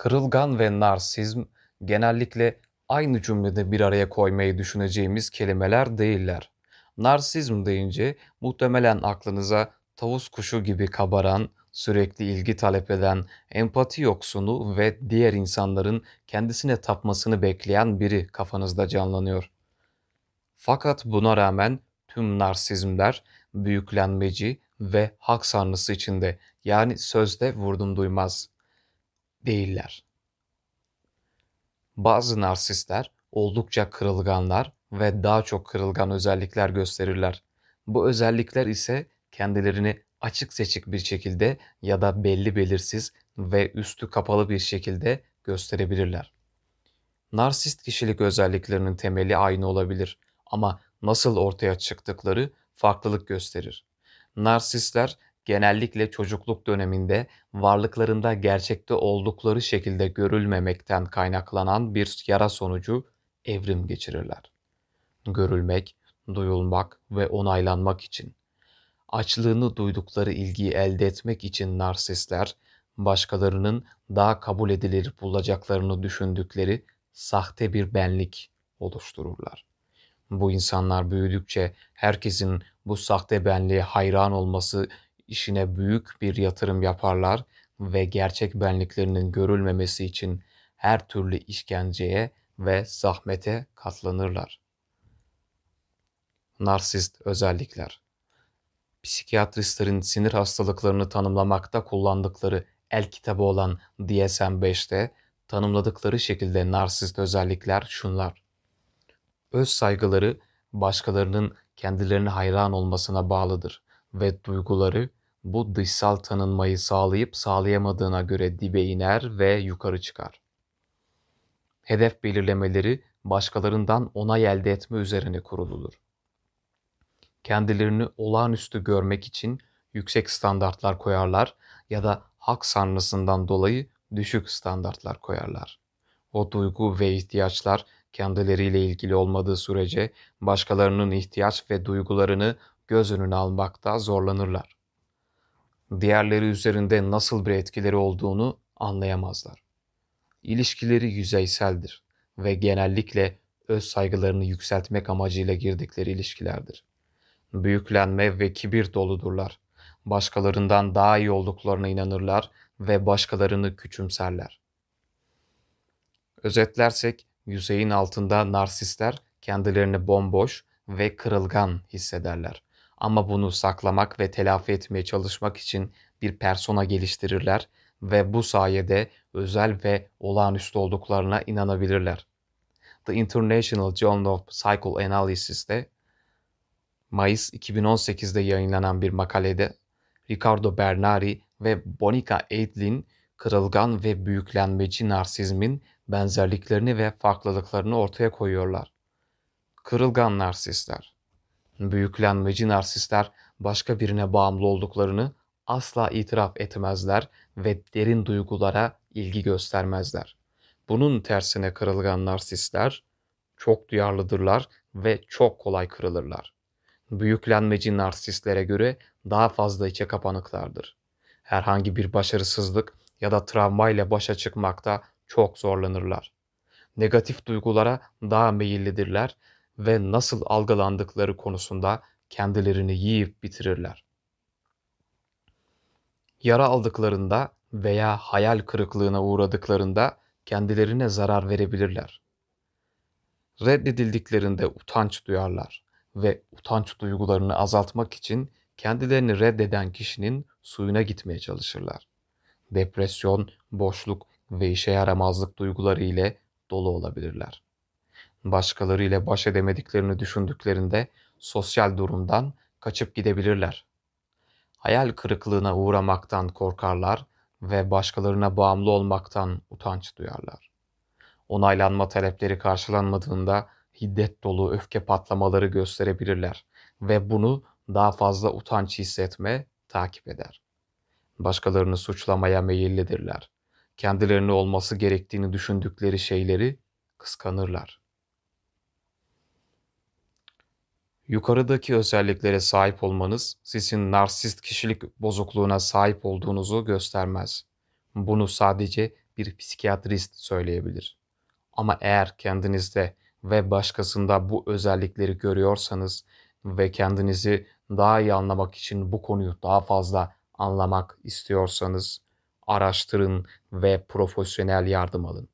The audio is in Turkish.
Kırılgan ve narsizm genellikle aynı cümlede bir araya koymayı düşüneceğimiz kelimeler değiller. Narsizm deyince muhtemelen aklınıza tavus kuşu gibi kabaran, sürekli ilgi talep eden, empati yoksunu ve diğer insanların kendisine tapmasını bekleyen biri kafanızda canlanıyor. Fakat buna rağmen tüm narsizmler büyüklenmeci ve hak sanrısı içinde yani sözde vurdum duymaz değiller. Bazı narsistler oldukça kırılganlar ve daha çok kırılgan özellikler gösterirler. Bu özellikler ise kendilerini açık seçik bir şekilde ya da belli belirsiz ve üstü kapalı bir şekilde gösterebilirler. Narsist kişilik özelliklerinin temeli aynı olabilir ama nasıl ortaya çıktıkları farklılık gösterir. Narsistler genellikle çocukluk döneminde varlıklarında gerçekte oldukları şekilde görülmemekten kaynaklanan bir yara sonucu evrim geçirirler. Görülmek, duyulmak ve onaylanmak için. Açlığını duydukları ilgiyi elde etmek için narsistler, başkalarının daha kabul edilir bulacaklarını düşündükleri sahte bir benlik oluştururlar. Bu insanlar büyüdükçe herkesin bu sahte benliğe hayran olması işine büyük bir yatırım yaparlar ve gerçek benliklerinin görülmemesi için her türlü işkenceye ve zahmete katlanırlar. Narsist özellikler Psikiyatristlerin sinir hastalıklarını tanımlamakta kullandıkları el kitabı olan DSM-5'te tanımladıkları şekilde narsist özellikler şunlar. Öz saygıları başkalarının kendilerine hayran olmasına bağlıdır ve duyguları bu dışsal tanınmayı sağlayıp sağlayamadığına göre dibe iner ve yukarı çıkar. Hedef belirlemeleri başkalarından onay elde etme üzerine kuruludur. Kendilerini olağanüstü görmek için yüksek standartlar koyarlar ya da hak sanrısından dolayı düşük standartlar koyarlar. O duygu ve ihtiyaçlar kendileriyle ilgili olmadığı sürece başkalarının ihtiyaç ve duygularını göz önüne almakta zorlanırlar diğerleri üzerinde nasıl bir etkileri olduğunu anlayamazlar. İlişkileri yüzeyseldir ve genellikle öz saygılarını yükseltmek amacıyla girdikleri ilişkilerdir. Büyüklenme ve kibir doludurlar. Başkalarından daha iyi olduklarına inanırlar ve başkalarını küçümserler. Özetlersek yüzeyin altında narsistler kendilerini bomboş ve kırılgan hissederler. Ama bunu saklamak ve telafi etmeye çalışmak için bir persona geliştirirler ve bu sayede özel ve olağanüstü olduklarına inanabilirler. The International Journal of Psychoanalysis'te Mayıs 2018'de yayınlanan bir makalede Ricardo Bernari ve Bonica Eidlin kırılgan ve büyüklenmeci narsizmin benzerliklerini ve farklılıklarını ortaya koyuyorlar. Kırılgan narsistler Büyüklenmeci narsistler başka birine bağımlı olduklarını asla itiraf etmezler ve derin duygulara ilgi göstermezler. Bunun tersine kırılgan narsistler çok duyarlıdırlar ve çok kolay kırılırlar. Büyüklenmeci narsistlere göre daha fazla içe kapanıklardır. Herhangi bir başarısızlık ya da travma ile başa çıkmakta çok zorlanırlar. Negatif duygulara daha meyillidirler ve nasıl algılandıkları konusunda kendilerini yiyip bitirirler. Yara aldıklarında veya hayal kırıklığına uğradıklarında kendilerine zarar verebilirler. Reddedildiklerinde utanç duyarlar ve utanç duygularını azaltmak için kendilerini reddeden kişinin suyuna gitmeye çalışırlar. Depresyon, boşluk ve işe yaramazlık duyguları ile dolu olabilirler başkalarıyla baş edemediklerini düşündüklerinde sosyal durumdan kaçıp gidebilirler. Hayal kırıklığına uğramaktan korkarlar ve başkalarına bağımlı olmaktan utanç duyarlar. Onaylanma talepleri karşılanmadığında hiddet dolu öfke patlamaları gösterebilirler ve bunu daha fazla utanç hissetme takip eder. Başkalarını suçlamaya meyillidirler. Kendilerini olması gerektiğini düşündükleri şeyleri kıskanırlar. Yukarıdaki özelliklere sahip olmanız sizin narsist kişilik bozukluğuna sahip olduğunuzu göstermez. Bunu sadece bir psikiyatrist söyleyebilir. Ama eğer kendinizde ve başkasında bu özellikleri görüyorsanız ve kendinizi daha iyi anlamak için bu konuyu daha fazla anlamak istiyorsanız araştırın ve profesyonel yardım alın.